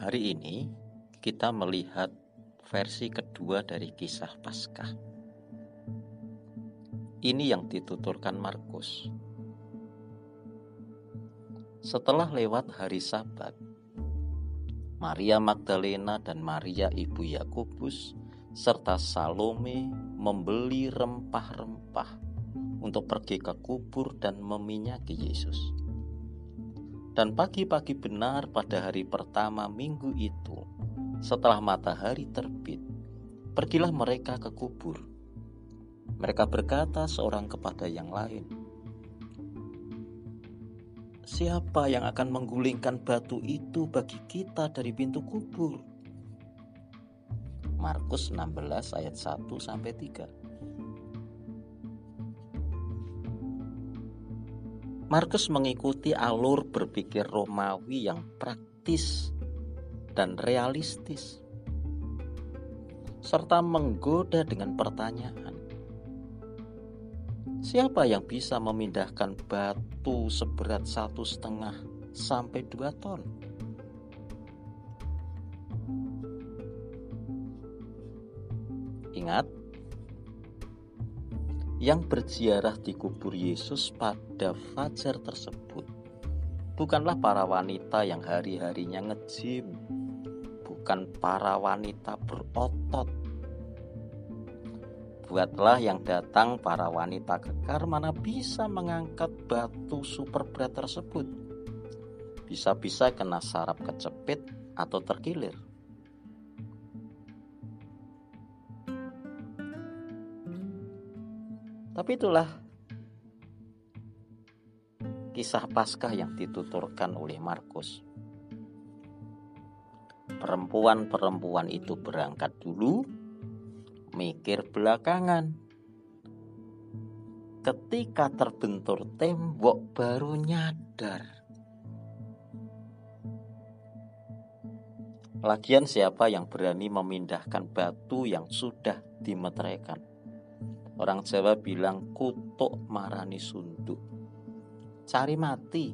Hari ini kita melihat versi kedua dari kisah Paskah. Ini yang dituturkan Markus. Setelah lewat hari Sabat, Maria Magdalena dan Maria ibu Yakobus serta Salome membeli rempah-rempah untuk pergi ke kubur dan meminyaki Yesus. Dan pagi-pagi benar pada hari pertama minggu itu, setelah matahari terbit, pergilah mereka ke kubur. Mereka berkata seorang kepada yang lain, Siapa yang akan menggulingkan batu itu bagi kita dari pintu kubur? Markus 16 ayat 1 sampai 3. Markus mengikuti alur berpikir Romawi yang praktis dan realistis, serta menggoda dengan pertanyaan: siapa yang bisa memindahkan batu seberat satu setengah sampai dua ton? Ingat, yang berziarah di kubur Yesus pada fajar tersebut bukanlah para wanita yang hari-harinya ngejim, bukan para wanita berotot. Buatlah yang datang para wanita kekar mana bisa mengangkat batu super berat tersebut. Bisa-bisa kena sarap kecepit atau terkilir. Tapi itulah kisah Paskah yang dituturkan oleh Markus. Perempuan-perempuan itu berangkat dulu, mikir belakangan. Ketika terbentur tembok baru nyadar. Lagian siapa yang berani memindahkan batu yang sudah dimeteraikan? Orang Jawa bilang kutuk marani sunduk. Cari mati.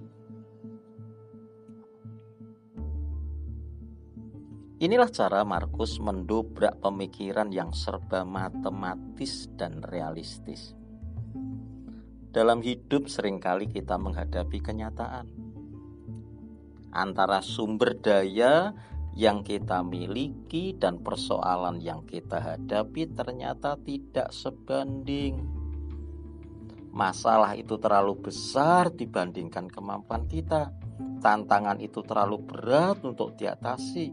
Inilah cara Markus mendobrak pemikiran yang serba matematis dan realistis. Dalam hidup sering kali kita menghadapi kenyataan antara sumber daya yang kita miliki dan persoalan yang kita hadapi ternyata tidak sebanding. Masalah itu terlalu besar dibandingkan kemampuan kita. Tantangan itu terlalu berat untuk diatasi.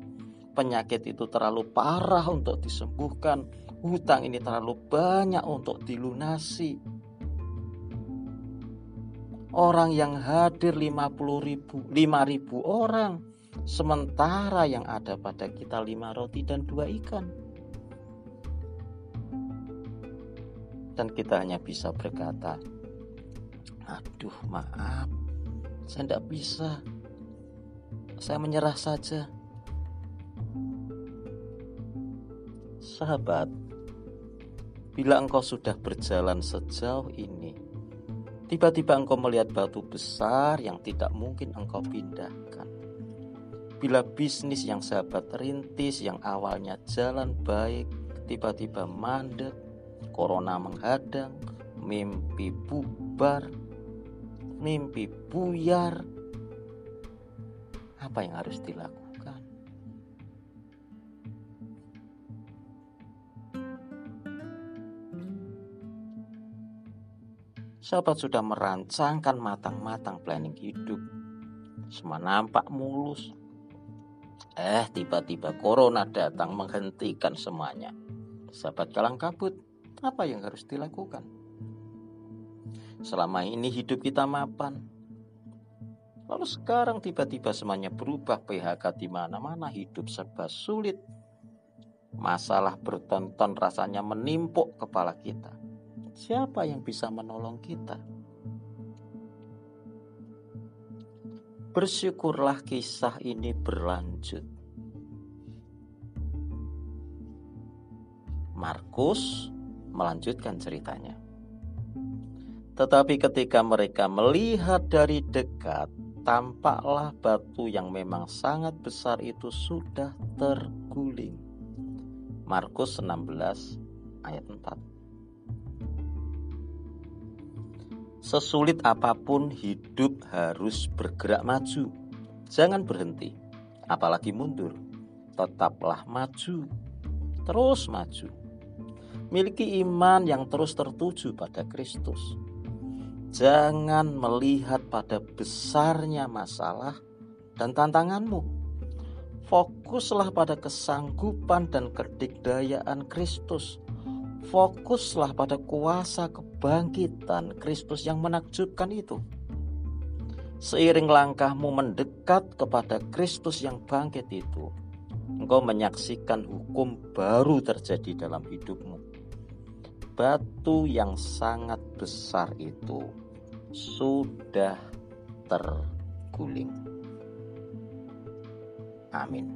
Penyakit itu terlalu parah untuk disembuhkan. Hutang ini terlalu banyak untuk dilunasi. Orang yang hadir 50 ribu, 5 ribu orang sementara yang ada pada kita lima roti dan dua ikan. Dan kita hanya bisa berkata, aduh maaf, saya tidak bisa, saya menyerah saja. Sahabat, bila engkau sudah berjalan sejauh ini, tiba-tiba engkau melihat batu besar yang tidak mungkin engkau pindahkan Bila bisnis yang sahabat rintis yang awalnya jalan baik tiba-tiba mandek, corona menghadang, mimpi bubar, mimpi buyar. Apa yang harus dilakukan? Sahabat sudah merancangkan matang-matang planning hidup. Semua nampak mulus, Eh, tiba-tiba corona datang menghentikan semuanya. Sahabat kalang kabut, apa yang harus dilakukan? Selama ini hidup kita mapan. Lalu sekarang tiba-tiba semuanya berubah PHK di mana-mana hidup serba sulit. Masalah bertonton rasanya menimpuk kepala kita. Siapa yang bisa menolong kita? Bersyukurlah kisah ini berlanjut. Markus melanjutkan ceritanya. Tetapi ketika mereka melihat dari dekat, tampaklah batu yang memang sangat besar itu sudah terguling. Markus 16 ayat 4. Sesulit apa pun hidup harus bergerak maju. Jangan berhenti, apalagi mundur. Tetaplah maju. Terus maju. Miliki iman yang terus tertuju pada Kristus Jangan melihat pada besarnya masalah dan tantanganmu. Fokuslah pada kesanggupan dan kedikdayaan Kristus. Fokuslah pada kuasa kebangkitan Kristus yang menakjubkan itu. Seiring langkahmu mendekat kepada Kristus yang bangkit itu, engkau menyaksikan hukum baru terjadi dalam hidupmu. Batu yang sangat besar itu sudah terguling. Amin.